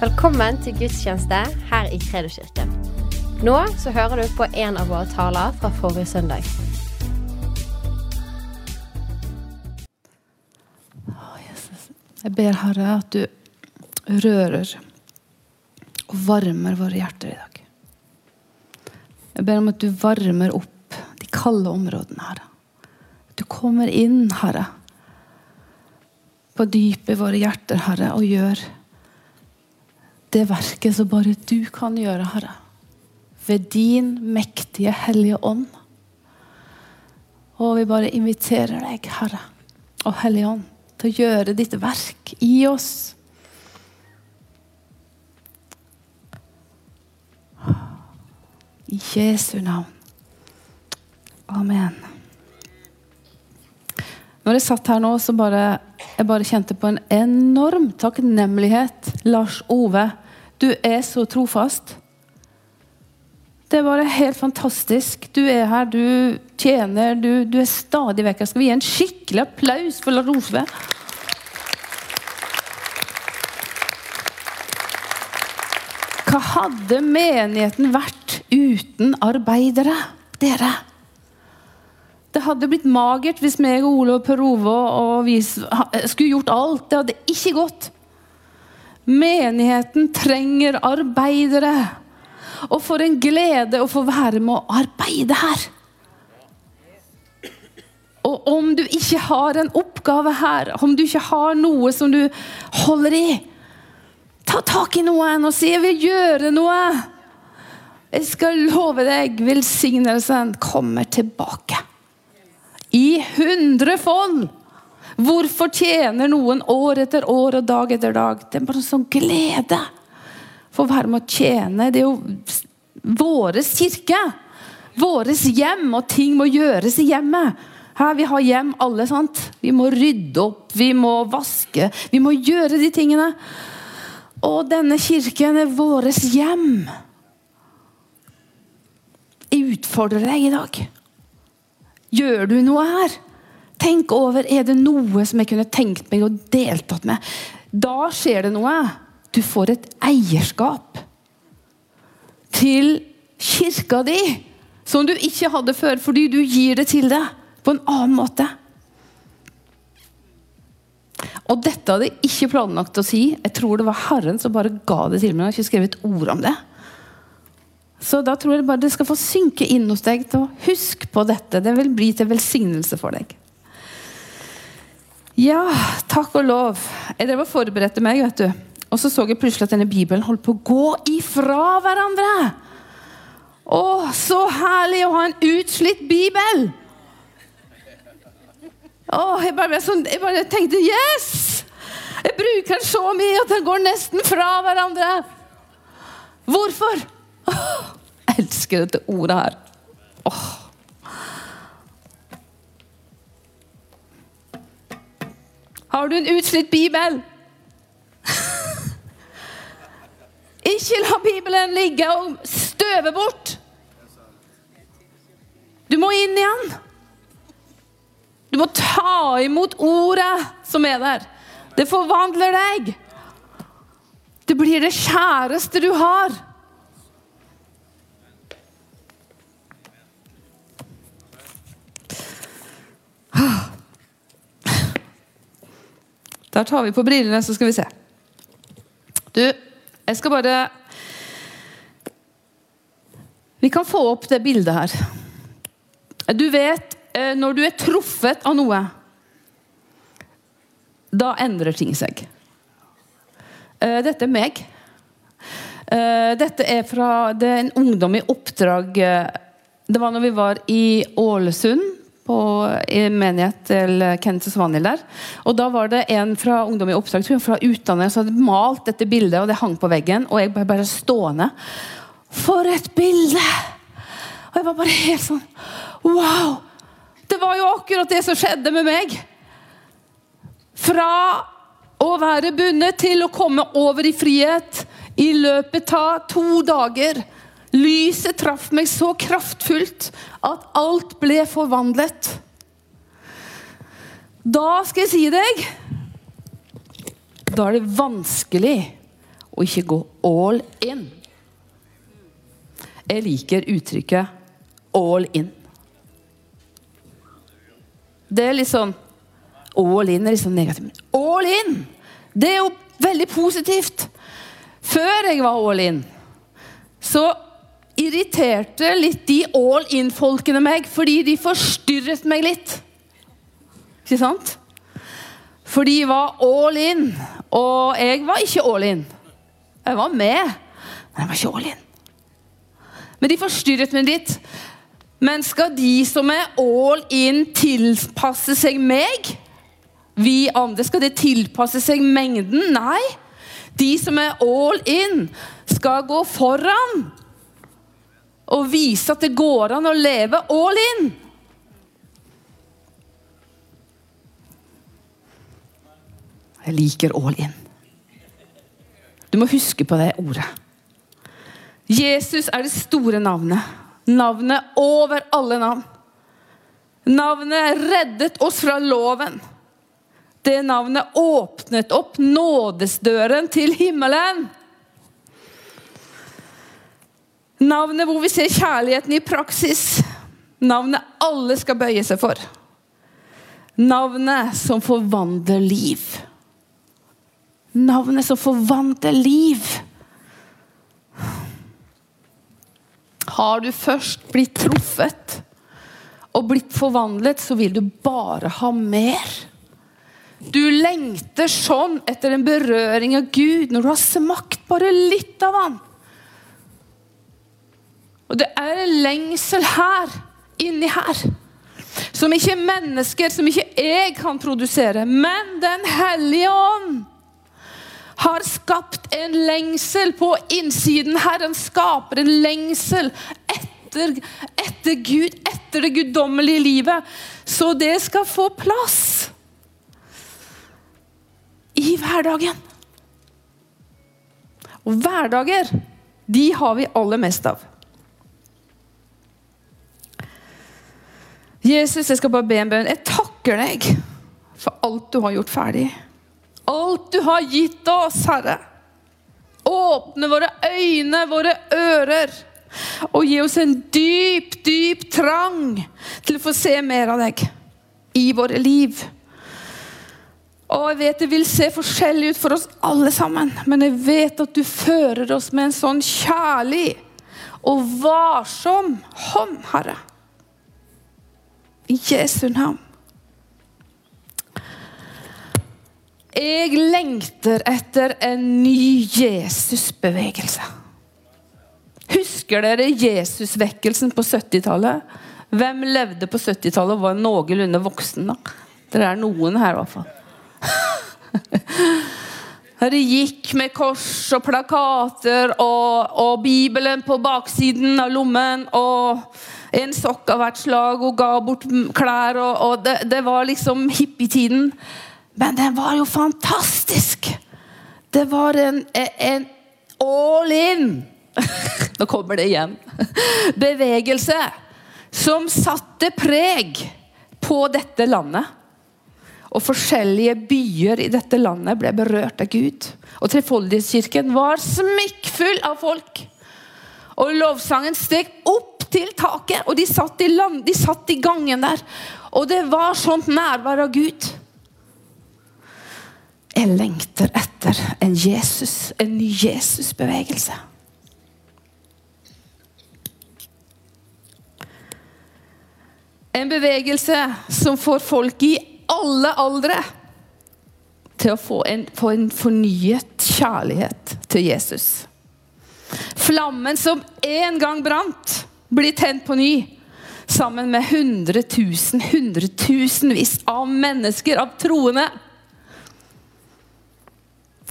Velkommen til gudstjeneste her i Kredoskirken. Nå så hører du på en av våre taler fra forrige søndag. Jeg ber, Herre, at du rører og varmer våre hjerter i dag. Jeg ber om at du varmer opp de kalde områdene, Herre. Du kommer inn, Herre, på dypet i våre hjerter, Herre, og gjør det verket som bare du kan gjøre, Herre. Ved din mektige, hellige ånd. Og vi bare inviterer deg, Herre, og Hellige Ånd, til å gjøre ditt verk i oss. I Jesu navn. Amen. Når jeg satt her nå, så bare jeg bare kjente på en enorm takknemlighet. Lars Ove, du er så trofast. Det er bare helt fantastisk. Du er her, du tjener, du, du er stadig vekk her. Skal vi gi en skikkelig applaus for Lars Ove? Hva hadde menigheten vært uten arbeidere, dere? Det hadde blitt magert hvis meg og Ole og Per Ove og vi skulle gjort alt. Det hadde ikke gått. Menigheten trenger arbeidere. Og for en glede å få være med å arbeide her. Og om du ikke har en oppgave her, om du ikke har noe som du holder i, ta tak i noen og si 'jeg vil gjøre noe'. Jeg skal love deg, velsignelsen kommer tilbake. I hundrefold. Hvorfor tjener noen år etter år og dag etter dag? Det er bare en sånn glede for å være med å tjene. Det er jo vår kirke. Våres hjem, og ting må gjøres i hjemmet. Her, vi har hjem alle, sant? Vi må rydde opp, vi må vaske. Vi må gjøre de tingene. Og denne kirken er våres hjem. Jeg utfordrer deg i dag. Gjør du noe her? Tenk over er det noe som jeg kunne tenkt meg å deltatt med. Da skjer det noe. Du får et eierskap til kirka di som du ikke hadde før, fordi du gir det til deg på en annen måte. Og dette hadde jeg ikke planlagt å si. Jeg tror det var Herren som bare ga det til meg. Jeg har ikke skrevet et ord om det. Så da tror jeg bare det skal få synke inn hos deg. til å Husk på dette. Det vil bli til velsignelse for deg. Ja, takk og lov. Jeg drev og forberedte meg, vet du. Og så så jeg plutselig at denne bibelen holdt på å gå ifra hverandre. Å, så herlig å ha en utslitt bibel! Å, jeg bare, sånn, jeg bare tenkte Yes! Jeg bruker den så mye at den går nesten fra hverandre. Hvorfor? Jeg elsker dette ordet her. Åh. Har du en utslitt bibel? Ikke la Bibelen ligge og støve bort. Du må inn igjen. Du må ta imot ordet som er der. Det forvandler deg. Det blir det kjæreste du har. Der tar vi på brillene, så skal vi se. Du, jeg skal bare Vi kan få opp det bildet her. Du vet, eh, når du er truffet av noe, da endrer ting seg. Eh, dette er meg. Eh, dette er fra det er en ungdom i oppdrag Det var når vi var i Ålesund på, i menighet til Kenneth Svanhild der. Og da var det en fra Ungdom i oppdrag utlandet som hadde malt dette bildet, og det hang på veggen. Og jeg ble bare stående. For et bilde! Og jeg var bare helt sånn Wow! Det var jo akkurat det som skjedde med meg. Fra å være bundet til å komme over i frihet i løpet av to dager. Lyset traff meg så kraftfullt at alt ble forvandlet. Da skal jeg si deg Da er det vanskelig å ikke gå all in. Jeg liker uttrykket 'all in'. Det er litt sånn All in er litt sånn negativt. All in! Det er jo veldig positivt. Før jeg var all in, så irriterte litt de all in-folkene meg, fordi de forstyrret meg litt. Ikke sant? For de var all in, og jeg var ikke all in. Jeg var med, men jeg var ikke all in. Men de forstyrret meg litt. Men skal de som er all in, tilpasse seg meg? Vi andre, skal det tilpasse seg mengden? Nei. De som er all in, skal gå foran og vise at det går an å leve all in. Jeg liker all in. Du må huske på det ordet. Jesus er det store navnet. Navnet over alle navn. Navnet reddet oss fra loven. Det navnet åpnet opp nådesdøren til himmelen. Navnet hvor vi ser kjærligheten i praksis. Navnet alle skal bøye seg for. Navnet som forvandler liv. Navnet som forvandler liv. Har du først blitt truffet og blitt forvandlet, så vil du bare ha mer. Du lengter sånn etter en berøring av Gud når du har smakt bare litt av han. Og det er en lengsel her, inni her, som ikke mennesker, som ikke jeg kan produsere, men Den hellige ånd har skapt en lengsel på innsiden. Herren skaper en lengsel etter, etter Gud, etter det guddommelige livet. Så det skal få plass i hverdagen. Og hverdager, de har vi aller mest av. Jesus, jeg skal bare be en bønn. Jeg takker deg for alt du har gjort ferdig. Alt du har gitt oss, Herre. Åpne våre øyne, våre ører. Og gi oss en dyp, dyp trang til å få se mer av deg i våre liv. Og jeg vet det vil se forskjellig ut for oss alle sammen, men jeg vet at du fører oss med en sånn kjærlig og varsom hånd, Herre. I Jesu navn. Jeg lengter etter en ny Jesusbevegelse. Husker dere Jesusvekkelsen på 70-tallet? Hvem levde på 70-tallet og var noenlunde voksen? da? Det er noen her, i hvert fall. Det gikk med kors og plakater og, og Bibelen på baksiden av lommen. og en sokk av hvert slag og ga bort klær. og, og det, det, var liksom hippietiden. Men den var jo fantastisk! Det var en, en all in Nå kommer det igjen. Bevegelse som satte preg på dette landet. Og forskjellige byer i dette landet ble berørt av Gud. Og Trefoldighetskirken var smikkfull av folk. Og lovsangen steg opp til taket, og de satt land, de satt i gangen der. Og det var sånt nærvær av Gud. Jeg lengter etter en Jesus, en ny Jesus-bevegelse. En bevegelse som får folk i alle aldre til å få en, få en fornyet kjærlighet til Jesus. Flammen som en gang brant, blir tent på ny. Sammen med hundretusen, hundretusenvis av mennesker, av troende.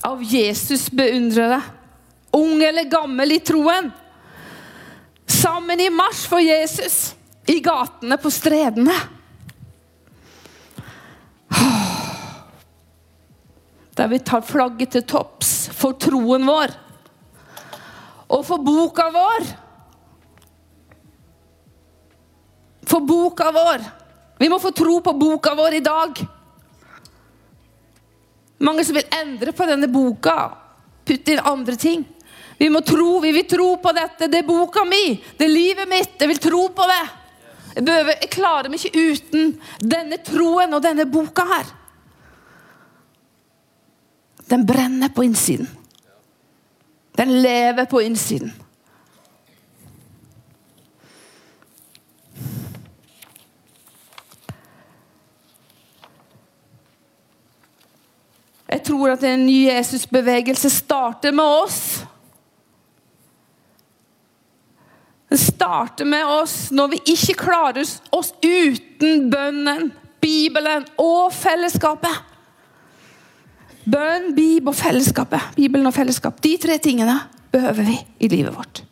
Av Jesus-beundrere. Ung eller gammel i troen. Sammen i marsj for Jesus. I gatene, på stredene. Der vi tar flagget til topps for troen vår. Og for boka vår. For boka vår. Vi må få tro på boka vår i dag. Mange som vil endre på denne boka. putte inn andre ting. Vi må tro, vi vil tro på dette. Det er boka mi, det er livet mitt. Jeg vil tro på det. Jeg, behøver, jeg klarer meg ikke uten denne troen og denne boka her. Den brenner på innsiden. Den lever på innsiden. Jeg tror at en ny Jesusbevegelse starter med oss. Den starter med oss når vi ikke klarer oss uten bønnen, Bibelen og fellesskapet. Bønn, Bibel og fellesskapet. Bibelen og fellesskap. De tre tingene behøver vi i livet vårt.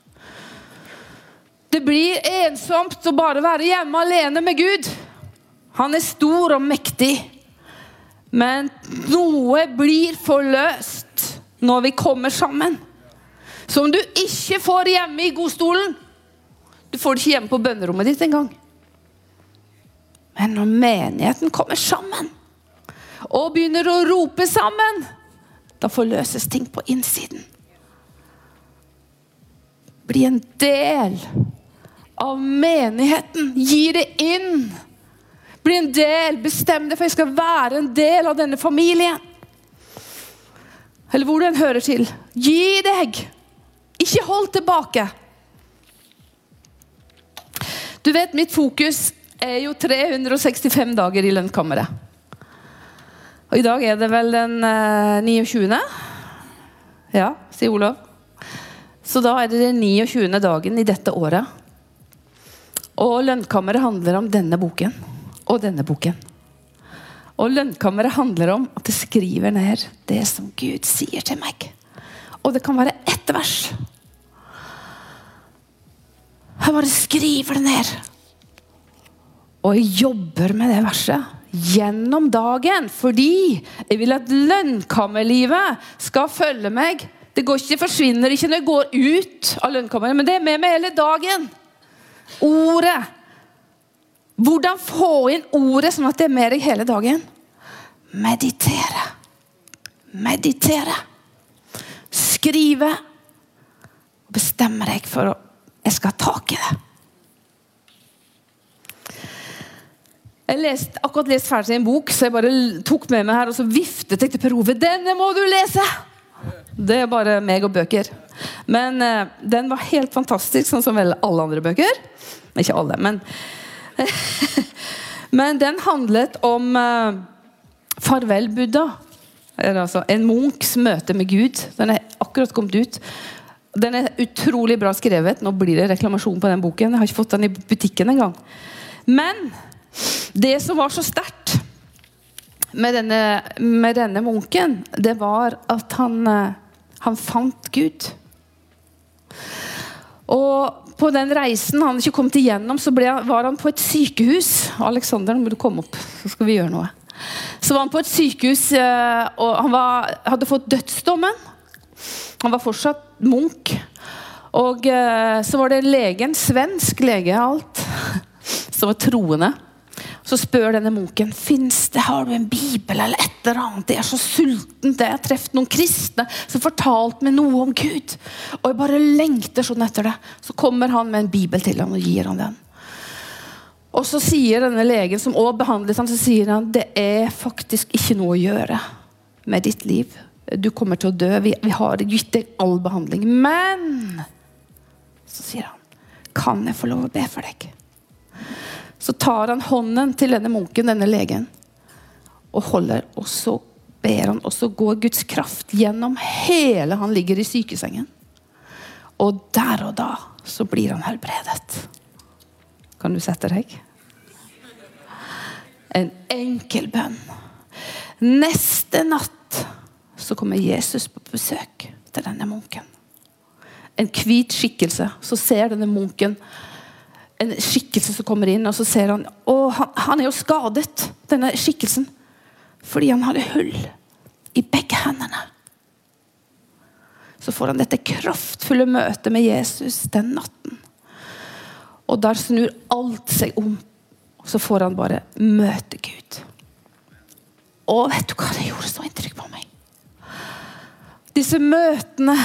Det blir ensomt å bare være hjemme alene med Gud. Han er stor og mektig. Men noe blir forløst når vi kommer sammen. Som du ikke får hjemme i godstolen. Du får det ikke hjemme på bønnerommet ditt engang. Men når menigheten kommer sammen og begynner å rope sammen, da forløses ting på innsiden. Bli en del av menigheten. Gi det inn. Bli en del. Bestem deg for jeg skal være en del av denne familien. Eller hvor den hører til. Gi deg. Ikke hold tilbake. Du vet, mitt fokus er jo 365 dager i lønnkammeret. Og i dag er det vel den eh, 29. Ja, sier Olav. Så da er det den 29. dagen i dette året. Og lønnkammeret handler om denne boken og denne boken. Og lønnkammeret handler om at det skriver ned det som Gud sier til meg. Og det kan være ett vers. Jeg bare skriver det ned. Og jeg jobber med det verset gjennom dagen. Fordi jeg vil at lønnkammerlivet skal følge meg. Det går ikke, forsvinner ikke når jeg går ut av lønnkammeret, men det er med meg hele dagen. Ordet. Hvordan få inn ordet sånn at det er med deg hele dagen? Meditere. Meditere. Skrive. Bestemme deg for å Jeg skal ha tak i det. Jeg lest, akkurat lest ferdig en bok, så jeg bare tok med meg her og så viftet jeg til Per Ove. 'Denne må du lese!' Det er bare meg og bøker. Men eh, den var helt fantastisk, sånn som vel alle andre bøker. Ikke alle, men Men den handlet om eh, farvel Buddha. Altså, en munks møte med Gud. Den er akkurat kommet ut. Den er utrolig bra skrevet. Nå blir det reklamasjon på den boken. Jeg har ikke fått den i butikken engang. Men det som var så sterkt med denne, med denne munken, det var at han, eh, han fant Gud. Og på den reisen han ikke kommet igjennom, så ble, var han på et sykehus. Alexander, nå må du komme opp, så skal vi gjøre noe. Så var han på et sykehus, eh, og han var, hadde fått dødsdommen. Han var fortsatt munk. Og eh, så var det legen, svensk lege alt, som var troende. Så spør denne munken Fins det, har du en bibel eller et eller annet. Jeg er så sulten. Jeg har truffet noen kristne som fortalte meg noe om Gud. Og jeg bare lengter sånn etter det. Så kommer han med en bibel til ham og gir han den. Og så sier denne legen som også behandlet ham, så sier han det er faktisk ikke noe å gjøre med ditt liv. Du kommer til å dø. Vi, vi har gitt deg all behandling. Men så sier han, kan jeg få lov å be for deg? Så tar han hånden til denne munken, denne legen, og holder. Og så ber han, og så går Guds kraft gjennom hele Han ligger i sykesengen. Og der og da så blir han helbredet. Kan du sette deg? En enkel bønn. Neste natt så kommer Jesus på besøk til denne munken. En hvit skikkelse. Så ser denne munken en skikkelse som kommer inn, og så ser han å, han, han er jo skadet, denne skikkelsen. Fordi han hadde hull i begge hendene. Så får han dette kraftfulle møtet med Jesus den natten. Og der snur alt seg om. Og så får han bare møte Gud. Og vet du hva det gjorde så inntrykk på meg? disse møtene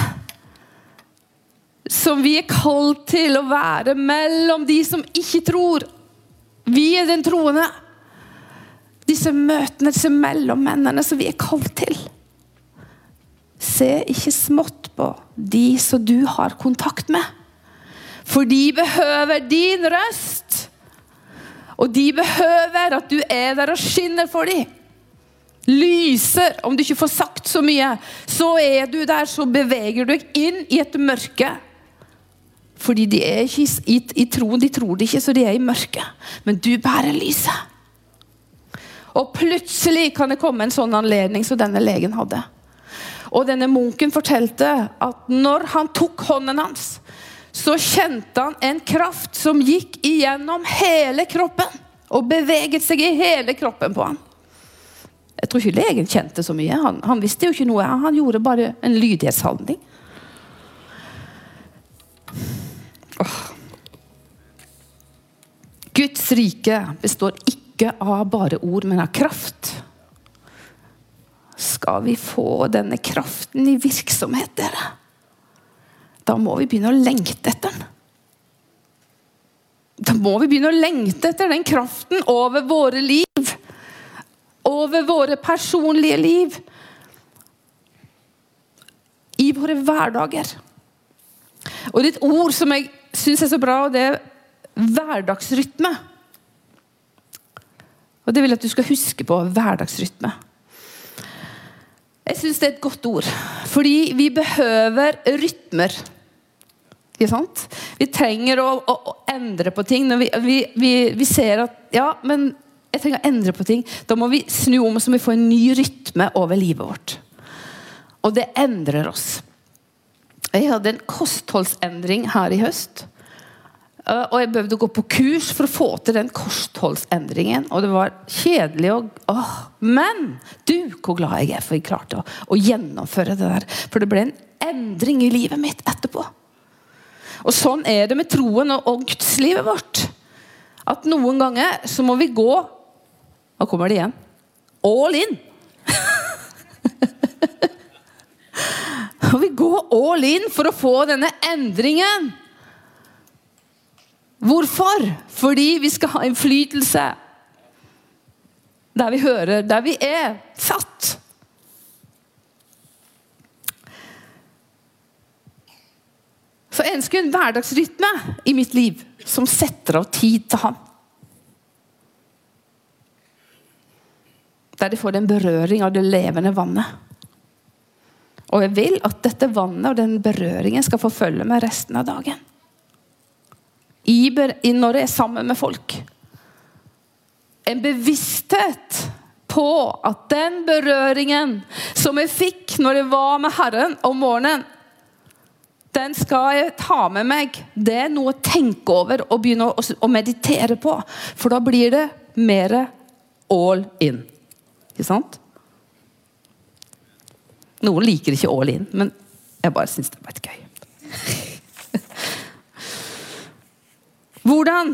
som vi er kalt til å være mellom de som ikke tror. Vi er den troende. Disse møtene, disse mellommennene som vi er kalt til. Se ikke smått på de som du har kontakt med. For de behøver din røst. Og de behøver at du er der og skinner for dem. Lyser. Om du ikke får sagt så mye, så er du der, så beveger du deg inn i et mørke. Fordi de er ikke i, i troen, de tror det ikke, så de er i mørket. Men du bærer lyset. Og plutselig kan det komme en sånn anledning som denne legen hadde. Og denne munken fortalte at når han tok hånden hans, så kjente han en kraft som gikk igjennom hele kroppen. Og beveget seg i hele kroppen på han. Jeg tror ikke legen kjente så mye. Han, han visste jo ikke noe. Han gjorde bare en lydighetshandling. Oh. Guds rike består ikke av bare ord, men av kraft. Skal vi få denne kraften i virksomhet, dere, da må vi begynne å lengte etter den. Da må vi begynne å lengte etter den kraften over våre liv. Over våre personlige liv. I våre hverdager. Og det er et ord som jeg syns er så bra, og det er hverdagsrytme. Og det vil jeg at du skal huske på. Hverdagsrytme. Jeg syns det er et godt ord. Fordi vi behøver rytmer. Vi trenger å, å, å endre på ting. Når vi, vi, vi, vi, ser at Ja, men jeg trenger å endre på ting. Da må vi snu om så vi får en ny rytme over livet vårt. Og det endrer oss. Jeg hadde en kostholdsendring her i høst. Uh, og jeg behøvde å gå på kurs for å få til den kostholdsendringen. Og det var kjedelig og åh, Men du, hvor glad jeg er for jeg klarte å, å, gjennomføre det der. For det ble en endring i livet mitt etterpå. Og sånn er det med troen og, og gudslivet vårt. At noen ganger så må vi gå Nå kommer det igjen. All in! Og vi går all in for å få denne endringen. Hvorfor? Fordi vi skal ha innflytelse der vi hører, der vi er satt. Så jeg ønsker en hverdagsrytme i mitt liv som setter av tid til ham. Der de får en berøring av det levende vannet. Og jeg vil at dette vannet og den berøringen skal få følge med resten av dagen i, når jeg er sammen med folk. En bevissthet på at den berøringen som jeg fikk når jeg var med Herren om morgenen, den skal jeg ta med meg. Det er noe å tenke over og begynne å, meditere på. For da blir det mer all in. Ikke sant? Noen liker ikke all in, men jeg bare syns det var litt gøy. Hvordan,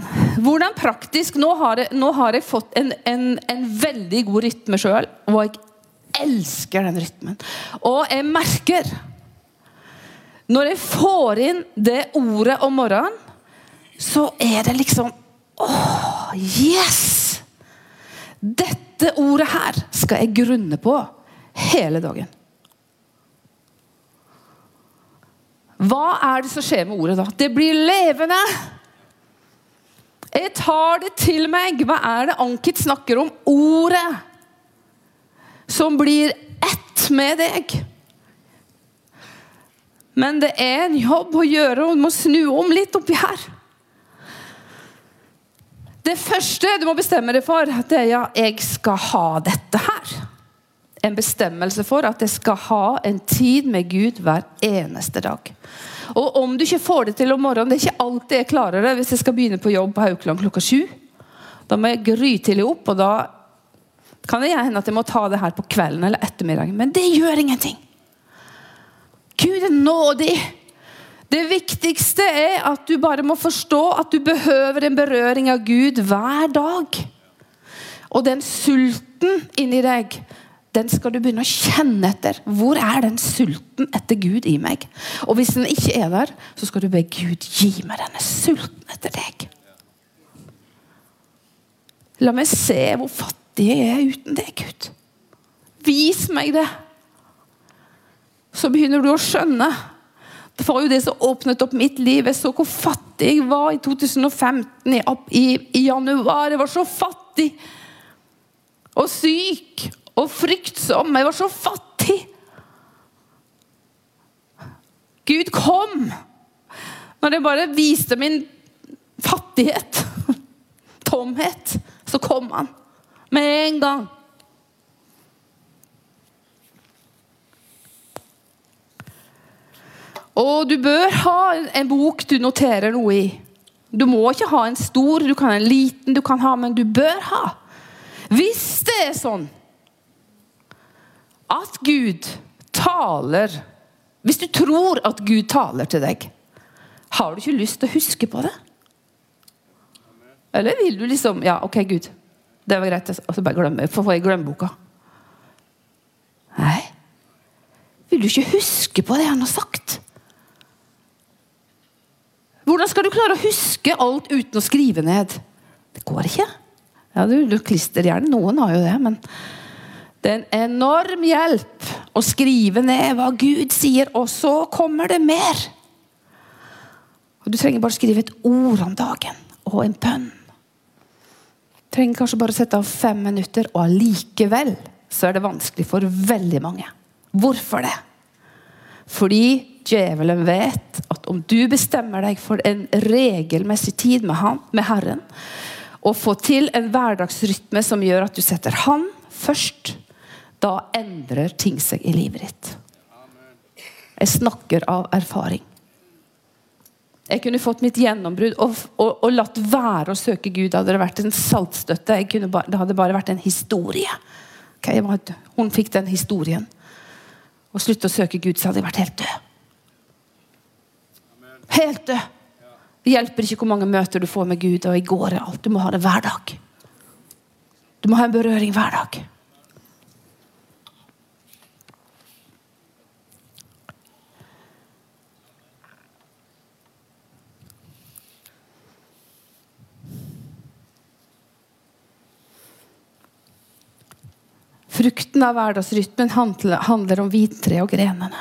hvordan praktisk nå har, jeg, nå har jeg fått en, en, en, veldig god rytme sjøl, og jeg elsker den rytmen. Og jeg merker Når jeg får inn det ordet om morgenen, så er det liksom Åh, yes! Dette ordet her skal jeg grunne på hele dagen. Hva er det som skjer med ordet da? Det blir levende. Jeg tar det til meg. Hva er det Ankit snakker om? Ordet som blir ett med deg. Men det er en jobb å gjøre, og du må snu om litt oppi her. Det første du må bestemme deg for, det er ja, jeg skal ha dette her. En bestemmelse for at jeg skal ha en tid med Gud hver eneste dag. Og om du ikke får det til om morgenen, det er ikke alltid jeg klarer det hvis jeg skal begynne på jobb på Haukeland klokka sju. Da må jeg grytidlig opp, og da kan det hende at jeg må ta det her på kvelden eller ettermiddagen. Men det gjør ingenting. Gud er nådig. Det viktigste er at du bare må forstå at du behøver en berøring av Gud hver dag. Og den sulten inni deg, den skal du begynne å kjenne etter. Hvor er den sulten etter Gud i meg? Og hvis den ikke er der, så skal du be Gud gi meg denne sulten etter deg. La meg se hvor fattig jeg er uten deg, Gud. Vis meg det. Så begynner du å skjønne. Det var jo det som åpnet opp mitt liv. Jeg så hvor fattig jeg var i 2015, i, i, i januar. Jeg var så fattig og syk og fryktsom. Jeg var så fattig. Gud kom når jeg bare viste min fattighet, tomhet. Så kom han med en gang. Og du bør ha en bok du noterer noe i. Du må ikke ha en stor, du kan ha en liten, du kan ha, men du bør ha. Hvis det er sånn at Gud taler Hvis du tror at Gud taler til deg, har du ikke lyst til å huske på det? Eller vil du liksom Ja, OK, Gud. Det var greit. Og så bare glemme, får jeg glemmeboka. Nei. Vil du ikke huske på det han har sagt? Hvordan skal du klare å huske alt uten å skrive ned? Det går ikke. Ja, du, du Klisterhjerne. Noen har jo det, men det er en enorm hjelp å skrive ned hva Gud sier, og så kommer det mer. Og Du trenger bare skrive et ord om dagen og en bønn. Du trenger kanskje bare sette av fem minutter, og allikevel så er det vanskelig for veldig mange. Hvorfor det? Fordi djevelen vet at om du bestemmer deg for en regelmessig tid med, han, med Herren, og får til en hverdagsrytme som gjør at du setter Han først, da endrer ting seg i livet ditt. Jeg snakker av erfaring. Jeg kunne fått mitt gjennombrudd og, og, og, latt være å søke Gud. Hadde det vært en saltstøtte. Bare, det hadde bare vært en historie. Okay, hun fikk den historien. Og slutte å søke Gud, så hadde jeg vært helt død. Helt død. Det hjelper ikke hvor mange møter du får med Gud, og i går er alt. Du må ha det hver dag. Du må ha en berøring hver dag. Frukten av hverdagsrytmen handler om vintre og grenene.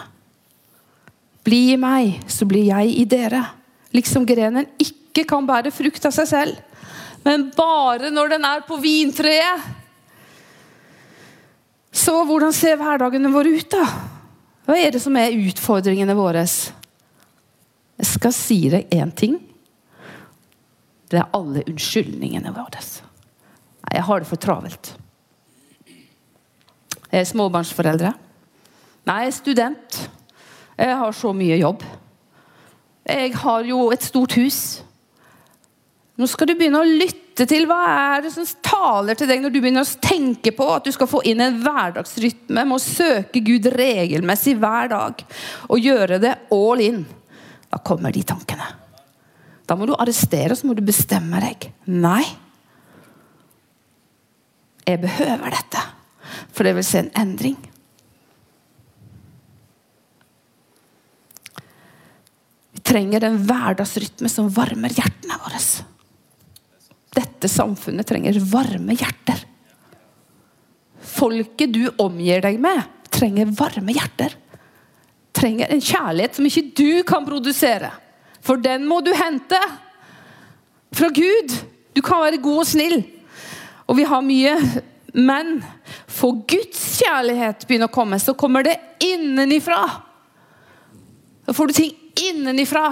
Bli i meg, så blir jeg i dere. Liksom grenen ikke kan bære frukt av seg selv, men bare når den er på vintreet. Så hvordan ser hverdagene våre ut, da? Hva er det som er utfordringene våre? Jeg skal si deg én ting. Det er alle unnskyldningene våre. Jeg har det for travelt. Er småbarnsforeldre. Nei, student. Jeg har så mye jobb. Jeg har jo et stort hus. Nå skal du begynne å lytte til hva er det som taler til deg når du begynner å tenke på at du skal få inn en hverdagsrytme med å søke Gud regelmessig hver dag og gjøre det all in. Da kommer de tankene. Da må du arrestere, så må du bestemme deg. Nei. Jeg behøver dette, for det vil se en endring. Vi trenger en hverdagsrytme som varmer hjertene våre. Dette samfunnet trenger varme hjerter. Folket du omgir deg med, trenger varme hjerter. Trenger en kjærlighet som ikke du kan produsere. For den må du hente fra Gud. Du kan være god og snill. Og vi har mye Men får Guds kjærlighet begynner å komme, så kommer det innenifra. Da får du ting innenifra,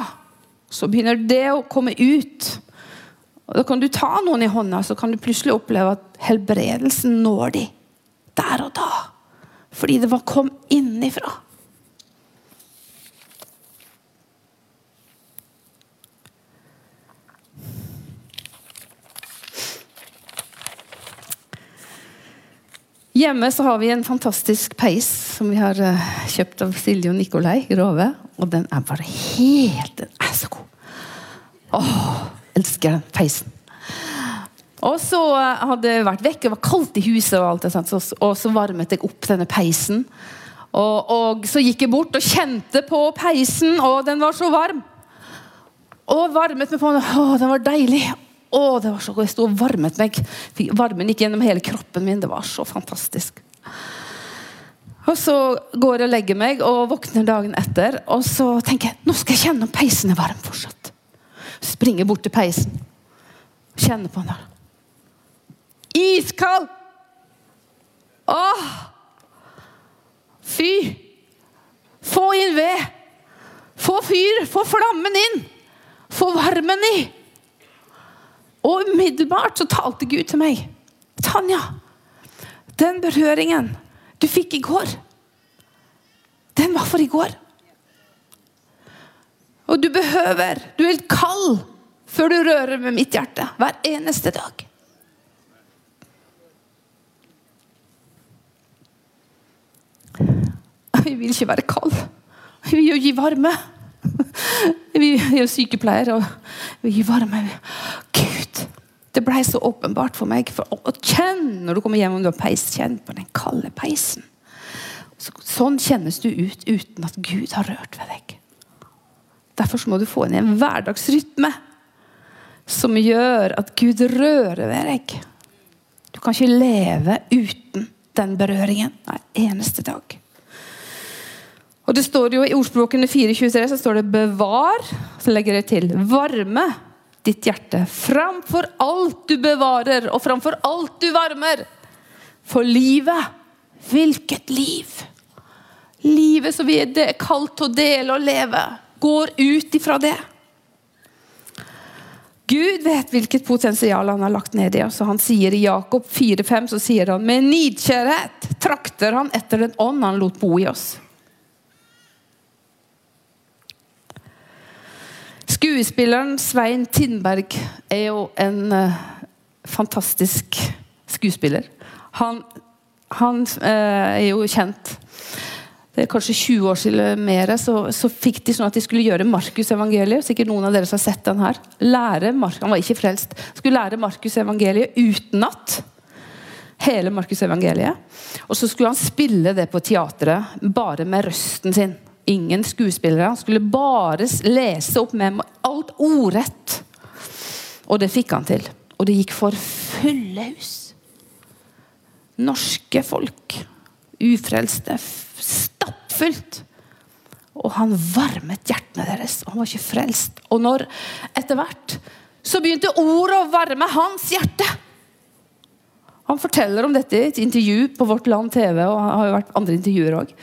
så begynner det å komme ut. Og Da kan du ta noen i hånda, så kan du plutselig oppleve at helbredelsen når de der og da. Fordi det var kom innenfra. Hjemme så har vi en fantastisk peis som vi har uh, kjøpt av Silje og Nikolai Grove. Og den er bare helt Den er så god! Åh, elsker den peisen. Og så hadde jeg vært vekk, det var kaldt i huset, og alt det sånt, og så varmet jeg opp denne peisen. Og, og så gikk jeg bort og kjente på peisen, og den var så varm. Og varmet meg på den. Den var deilig. Å, det var så godt. Jeg sto og varmet meg. Varmen gikk gjennom hele kroppen min. Det var så fantastisk. Og så går jeg og legger meg og våkner dagen etter. Og så tenker jeg nå skal jeg kjenne om peisen er varm fortsatt. Springer bort til peisen. Kjenner på den. Iskald! Åh! Fy! Få inn ved! Få fyr! Få flammen inn! Få varmen i! Og umiddelbart så talte Gud til meg. Tanja, den berøringen du fikk i går, den var for i går. Og du behøver Du er kald før du rører med mitt hjerte. Hver eneste dag. Vi vil ikke være kald. Vi vil jo gi varme. Vi er sykepleiere, og vi gir varme. Gud, det ble så åpenbart for meg. For og kjenn når du kommer hjem om du har peis, kjenn på den kalde peisen. Sånn kjennes du ut uten at Gud har rørt ved deg. Derfor må du få inn en hverdagsrytme som gjør at Gud rører ved deg. Du kan ikke leve uten den berøringen hver eneste dag. Og det står jo I ordspråkene 4.23 så står det 'bevar'. Så legger jeg til 'varme ditt hjerte framfor alt du bevarer, og framfor alt du varmer'. For livet Hvilket liv! Livet som vi er kalt til å dele og leve, går ut ifra det. Gud vet hvilket potensial han har lagt ned i oss. og Han sier I Jakob 4,5 så sier han med nidkjærhet trakter han etter den ånd han lot bo i oss. Skuespilleren Svein Tindberg er jo en uh, fantastisk skuespiller. Han, han uh, er jo kjent. Det er kanskje 20 år siden mer, så, så fikk de sånn at de skulle gjøre Markus evangeliet. Sikkert noen av dere som har sett den her. Lære, han var ikke frelst. Skulle lære Markus evangeliet utenat. Hele Markus evangeliet. Og så skulle han spille det på teatret, bare med røsten sin ingen skuespillere. Han skulle bare lese opp med alt ordrett. Og det fikk han til. Og det gikk for fulle hus. Norske folk. Ufrelste. Stappfullt. Og han varmet hjertene deres. Og han var ikke frelst. Og når etter hvert så begynte ordet å varme hans hjerte. Han forteller om dette i et intervju på Vårt Land TV. og har jo vært andre intervjuer også.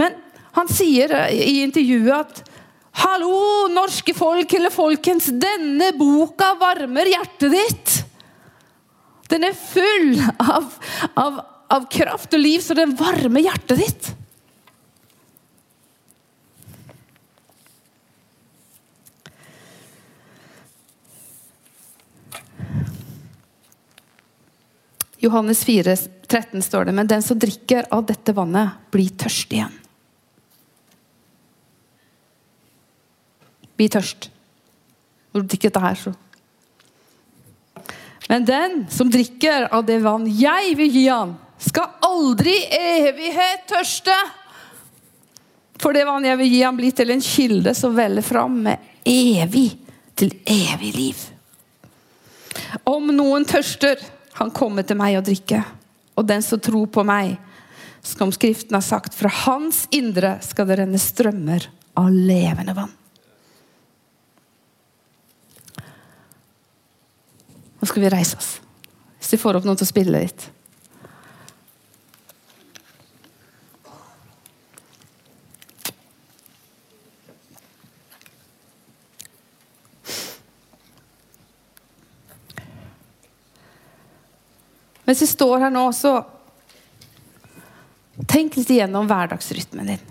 Men han sier i intervjuet at Hallo, norske folk, eller folkens, denne boka varmer hjertet ditt. Den er full av, av, av kraft og liv, så den varmer hjertet ditt. Johannes 4, 13 står det, men den som drikker av dette vannet, blir tørst igjen. Bli tørst. Når du drikker dette her, så Men den som drikker av det vann jeg vil gi han, skal aldri evighet tørste. For det vann jeg vil gi han, blir til en kilde som veller fram med evig til evig liv. Om noen tørster, han kommer til meg og drikke. Og den som tror på meg, som Skriften har sagt, fra hans indre skal det renne strømmer av levende vann. Nå skal vi reise oss. Hvis vi får opp noen til å spille litt. Mens vi står her nå, så tenk litt igjennom hverdagsrytmen din.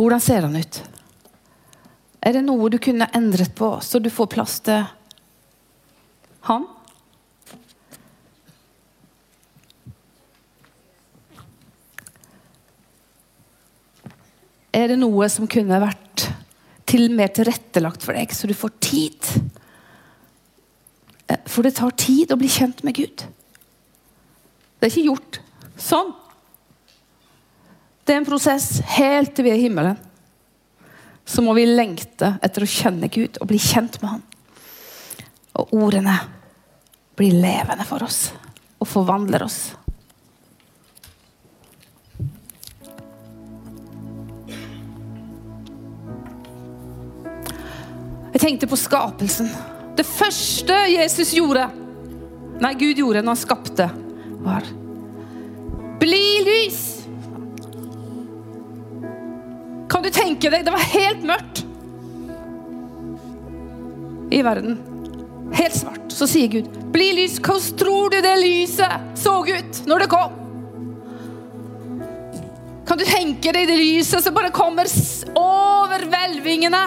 Hvordan ser han ut? Er det noe du kunne endret på, så du får plass til han? Er det noe som kunne vært til mer tilrettelagt for deg, så du får tid. Eh, For det tar tid å bli kjent med Gud. Det er ikke gjort sånn. Det er en prosess helt til vi er i himmelen. Så må vi lengte etter å kjenne Gud og bli kjent med Han. Og ordene blir levende for oss og forvandler oss. Jeg tenkte på skapelsen. Det første Jesus gjorde, nei, Gud gjorde når han skapte, var Bli lys! Kan du tenke deg? Det var helt mørkt i verden. Helt svart. Så sier Gud, bli lys. Hvordan tror du det lyset så ut når det kom? Kan du tenke deg det lyset som bare kommer over hvelvingene?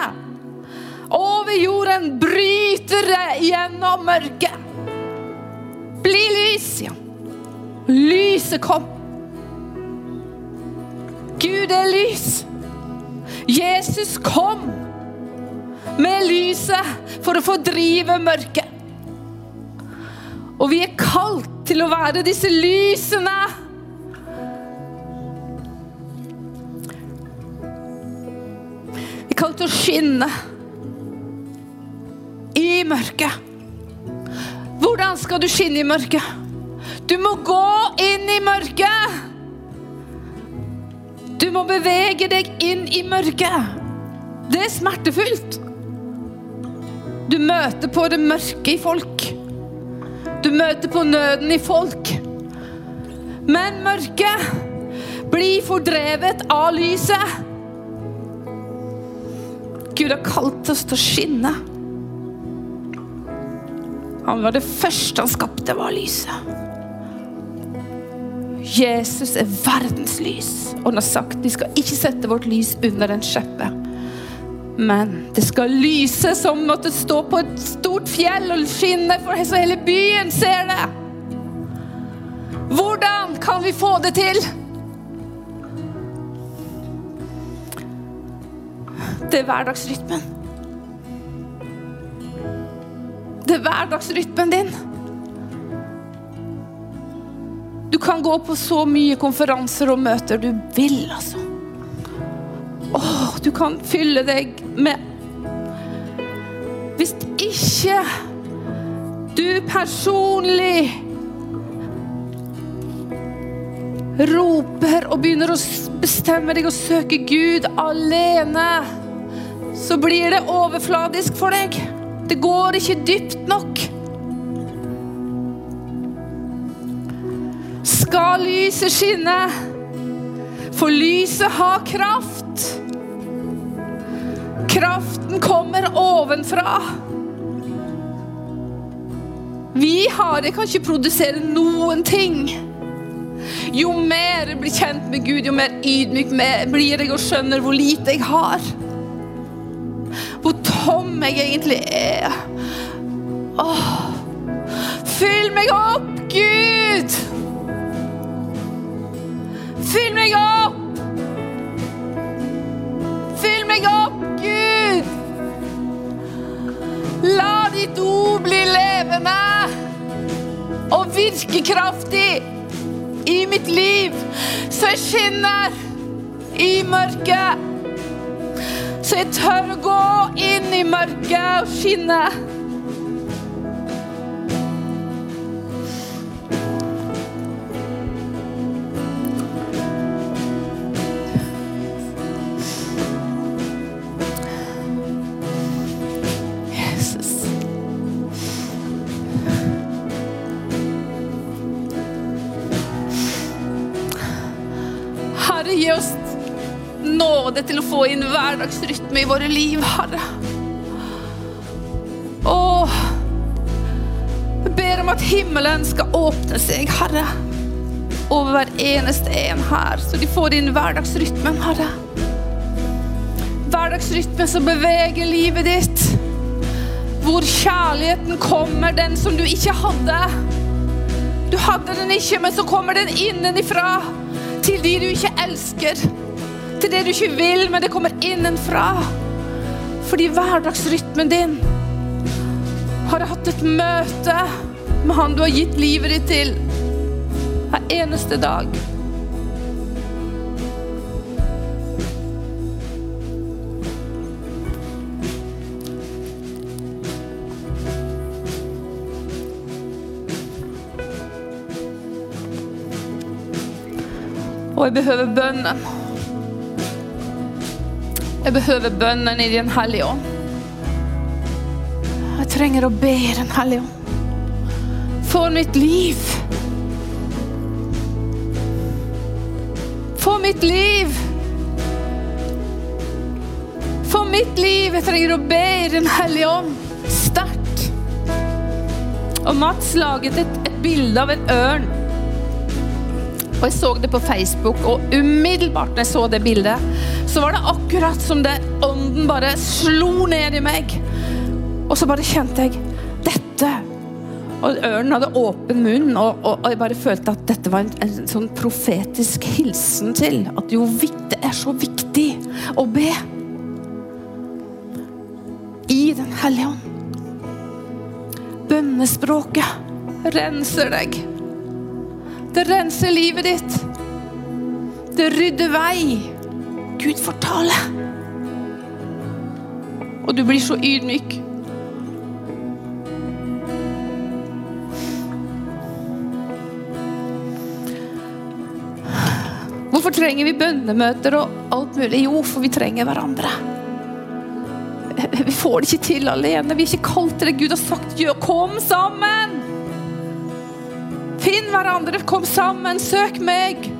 Over jorden bryter det gjennom mørket. Bli lys, ja. Lyset kom. Gud er lys. Jesus kom med lyset for å fordrive mørket. Og vi er kalt til å være disse lysene. Vi er kalt til å skinne i mørket. Hvordan skal du skinne i mørket? Du må gå inn i mørket. Du må bevege deg inn i mørket. Det er smertefullt. Du møter på det mørke i folk. Du møter på nøden i folk. Men mørket blir fordrevet av lyset. Gud har kalt oss til å skinne. Han var det første han skapte, var lyset. Jesus er verdens lys. Og han har sagt vi skal ikke sette vårt lys under en skjeppe. Men det skal lyse som måtte stå på et stort fjell og skinne, for så hele byen ser det. Hvordan kan vi få det til? Det er hverdagsrytmen. Det er hverdagsrytmen din. Du kan gå på så mye konferanser og møter du vil, altså. Åh, du kan fylle deg med Hvis ikke du personlig roper og begynner å bestemme deg og søke Gud alene, så blir det overfladisk for deg. Det går ikke dypt nok. Skal lyset skinne? For lyset har kraft. Kraften kommer ovenfra. Vi har det, kan ikke produsere noen ting. Jo mer jeg blir kjent med Gud, jo mer ydmyk blir jeg og skjønner hvor lite jeg har. Hvor tom jeg egentlig er. Åh. Fyll meg opp, Gud! Fyll meg opp! Fyll meg opp, Gud! La ditt ord bli levende og virkekraftig i mitt liv, så jeg skinner i mørket. Så jeg tør å gå inn i mørket og skinne. Nåde til å få inn hverdagsrytme i våre liv, Herre. å jeg ber om at himmelen skal åpne seg, Herre, over hver eneste en her, så de får inn hverdagsrytmen, Herre. Hverdagsrytmen som beveger livet ditt. Hvor kjærligheten kommer, den som du ikke hadde. Du hadde den ikke, men så kommer den innenifra til de du ikke elsker. Til det du ikke vil, men det kommer innenfra. Fordi hverdagsrytmen din har hatt et møte med han du har gitt livet ditt til hver eneste dag. Og jeg behøver bønnen. Jeg behøver bønnen i Den hellige ånd. Jeg trenger å be i Den hellige ånd. For mitt liv. For mitt liv. For mitt liv. Jeg trenger å be i Den hellige ånd. Sterkt. Og Mats laget et, et bilde av en ørn. Og jeg så det på Facebook, og umiddelbart når jeg så det bildet, så var det akkurat som det ånden bare slo ned i meg. Og så bare kjente jeg dette. Og ørnen hadde åpen munn, og, og, og jeg bare følte at dette var en, en sånn profetisk hilsen til at jo, det er så viktig å be i Den hellige ånd. Bønnespråket renser deg. Det renser livet ditt. Det rydder vei. Gud får tale. Og du blir så ydmyk. Hvorfor trenger vi bønnemøter og alt mulig? Jo, for vi trenger hverandre. Vi får det ikke til alene. Vi er ikke kalt til det. Gud har sagt kom sammen! Finn hverandre, kom sammen, søk meg.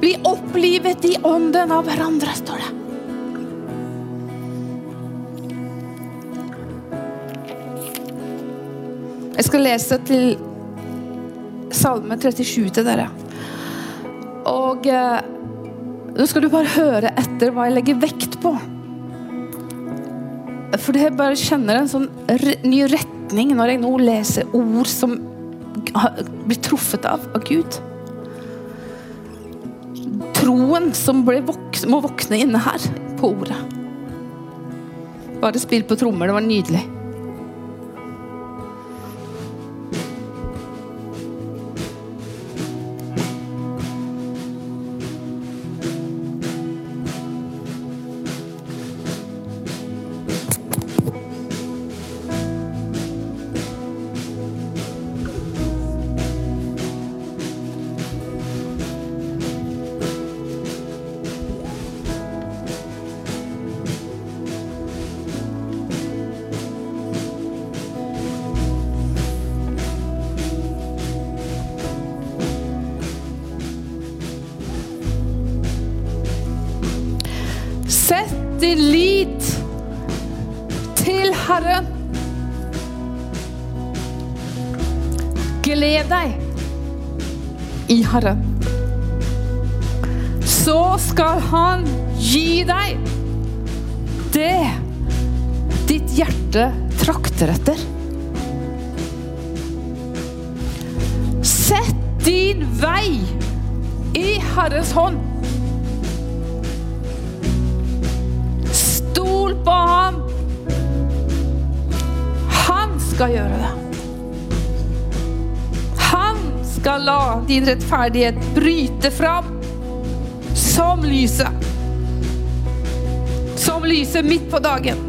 Bli opplivet i ånden av hverandre, står det. Jeg skal lese til Salme 37 til dere. Og eh, nå skal du bare høre etter hva jeg legger vekt på. For jeg bare kjenner en sånn ny retning når jeg nå leser ord som blir truffet av av Gud. Troen som vok må våkne inne her, på ordet. Bare spill på trommer. Det var nydelig. Din lit til Herren. Gled deg i Herren. Så skal Han gi deg det ditt hjerte trakter etter. Sett din vei i Herrens hånd. Skal gjøre det. Han skal la din rettferdighet bryte fram som lyset. Som lyset midt på dagen.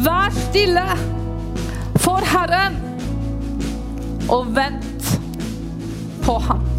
Vær stille for Herren og vent på ham.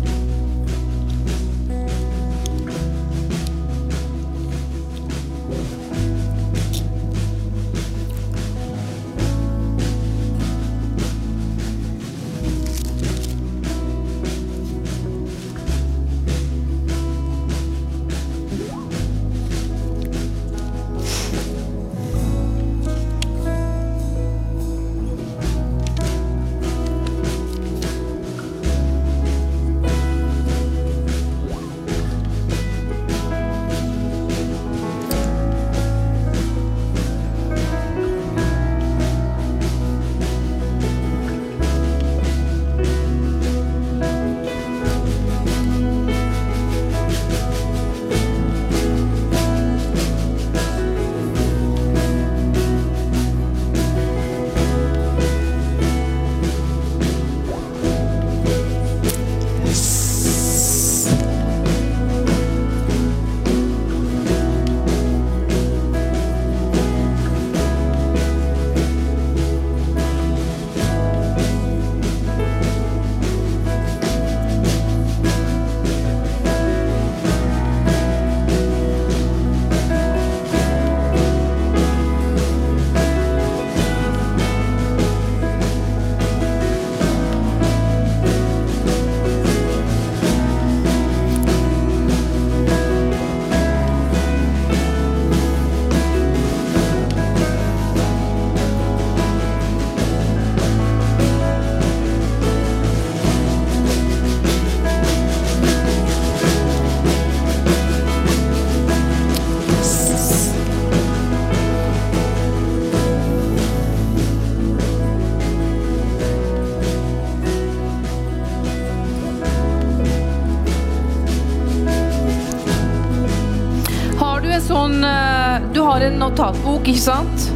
Notatbok, ikke sant?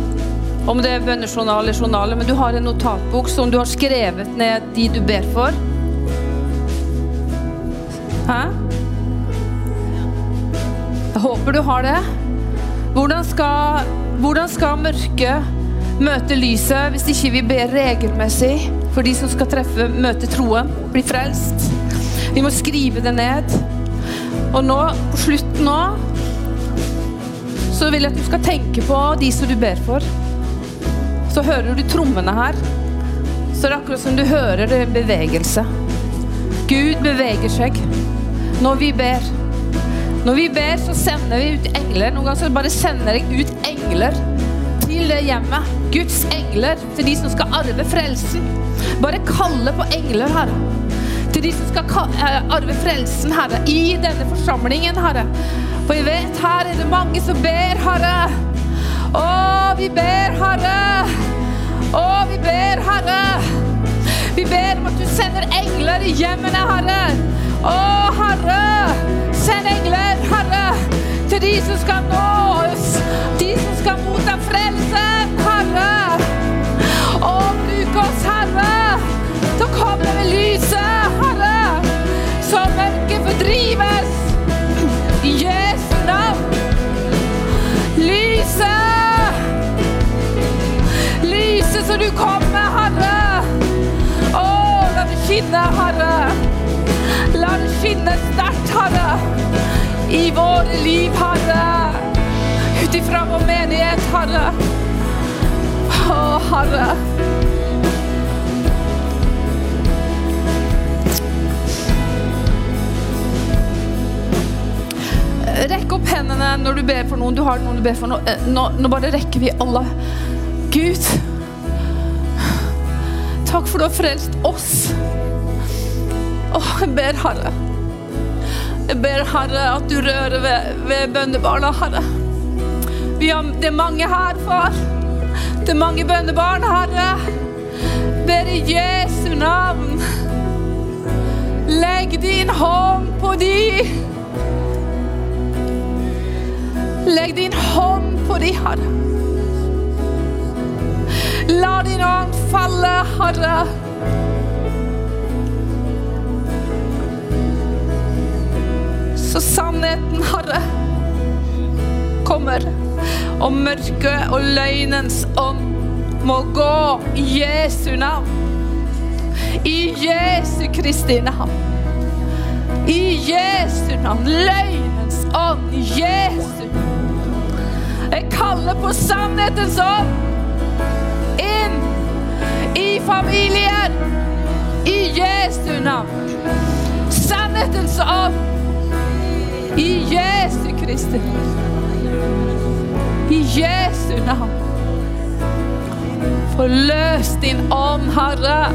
Om det er bønnejournal eller journaler, men du har en notatbok som du har skrevet ned de du ber for. Hæ? Jeg håper du har det. Hvordan skal, hvordan skal mørket møte lyset hvis ikke vi ber regelmessig for de som skal treffe, møte troen, bli frelst? Vi må skrive det ned. Og nå, på slutten nå, så vil jeg at du skal tenke på de som du ber for. Så hører du trommene her. Så det er akkurat som du hører det er en bevegelse. Gud beveger seg når vi ber. Når vi ber, så sender vi ut engler. Noen ganger så bare sender jeg ut engler til det hjemmet. Guds engler til de som skal arve frelsen. Bare kalle på engler, Herre. Til de som skal eh, arve frelsen, Herre, i denne forsamlingen, Herre. For jeg vet her er det mange som ber, Herre. Å, vi ber, Herre. Å, vi ber, Herre. Vi ber om at du sender engler i hjemmene, Herre. Å, Herre. Send engler, Herre, til de som skal nå oss. De som skal motta frelsen, Herre. Å, bruk oss, Herre, Så kommer vi lyset, Herre. Så mørket fordrives. Så du kommer, Herre. Å, la det skinne, Herre. La det skinne sterkt, Herre. I våre liv, Herre. Ut ifra vår menighet, Herre. Å, Herre. Rekk opp hendene når du ber for noen. Du har noen du ber for. Nå, eh, nå, nå bare rekker vi alle. Gud, takk for du har frelst oss. Og jeg ber, Herre. Jeg ber, Herre, at du rører ved, ved bønnebarna, Herre. Har, det er mange her, far. Det er mange bønnebarn, Herre. Ber i Jesu navn. Legg din hånd på de. Legg din hånd på de, Herre. La din ånd falle, Herre. Så sannheten, Herre, kommer, og mørket og løgnens ånd må gå i Jesu navn. I Jesu Kristi navn. I Jesu navn. Løgnens ånd. Jesu Jeg kaller på sannhetens ånd i familien. I Jesu navn. Sannhetens ånd. I Jesu Kristi. I Jesu navn. Forløs din ånd, Herre.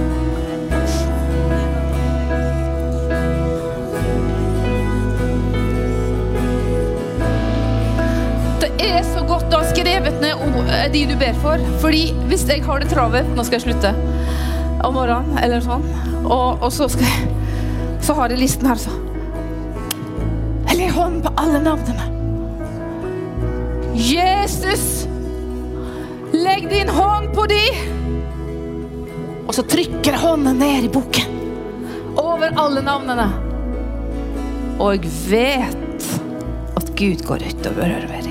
Er så godt å ha skrevet ned eh, de du ber for. Fordi hvis jeg har det travelt Nå skal jeg slutte om morgenen, eller sånn. Og, og så jeg Så har jeg listen her, så. Jeg legger hånden på alle navnene. Jesus, legg din hånd på de. Og så trykker jeg hånden ned i boken. Over alle navnene. Og jeg vet at Gud går utover ved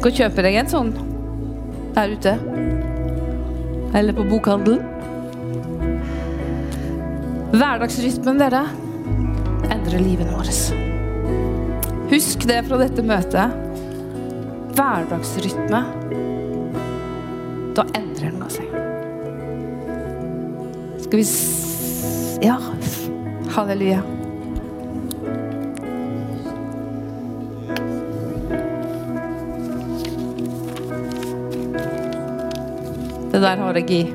Du kan kjøpe deg en sånn der ute. Eller på bokhandelen. Hverdagsrytmen, dere, endrer livet vårt. Husk det fra dette møtet. Hverdagsrytme. Da endrer noe seg. Skal vi s... Ja. Halleluja. Det der har jeg i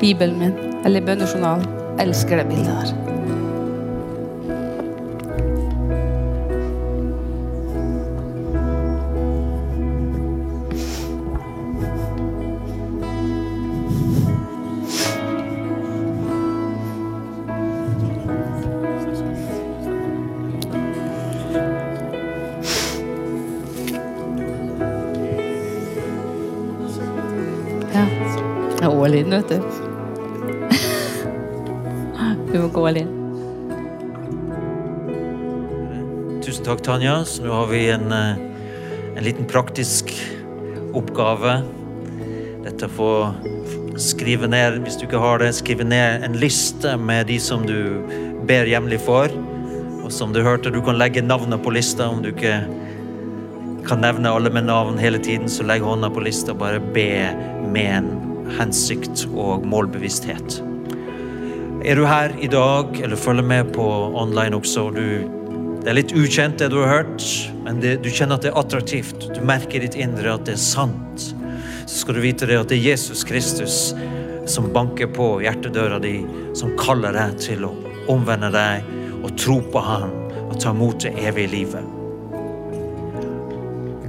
Bibelen min, eller bønnejournalen. Elsker det bildet der. Vet du. Vi må gå all in. Tusen takk, Tanja. Så nå har vi en, eh, en liten praktisk oppgave. Dette å få skrive ned, hvis du ikke har det, skrive ned en liste med de som du ber hjemlig for. Og som du hørte, du kan legge navnet på lista om du ikke kan nevne alle med navn hele tiden, så legg hånda på lista og bare be med en hensikt og målbevissthet. Er du her i dag, eller følger med på online også, og du det er litt ukjent, det du har hørt, men det, du kjenner at det er attraktivt. Du merker i ditt indre at det er sant. Så skal du vite det at det er Jesus Kristus som banker på hjertedøra di, som kaller deg til å omvende deg og tro på Han og ta imot det evige livet.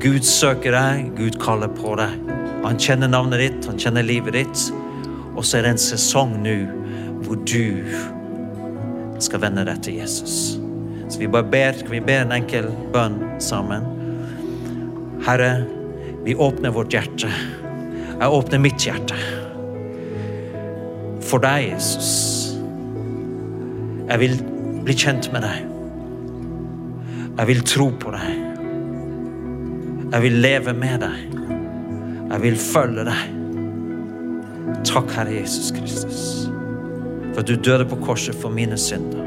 Gud søker deg, Gud kaller på deg. Han kjenner navnet ditt, han kjenner livet ditt. Og så er det en sesong nå hvor du skal vende deg til Jesus. Så vi bare ber, kan vi be en enkel bønn sammen? Herre, vi åpner vårt hjerte. Jeg åpner mitt hjerte. For deg, Jesus. Jeg vil bli kjent med deg. Jeg vil tro på deg. Jeg vil leve med deg. Jeg vil følge deg. Takk, Herre Jesus Kristus, for at du døde på korset for mine synder.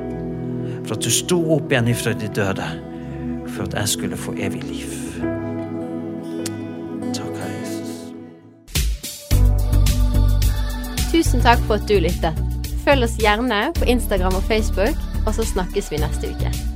For at du sto opp igjen ifra de døde, for at jeg skulle få evig liv. Takk, Herre Jesus. Tusen takk for at du lyttet. Følg oss gjerne på Instagram og Facebook, og så snakkes vi neste uke.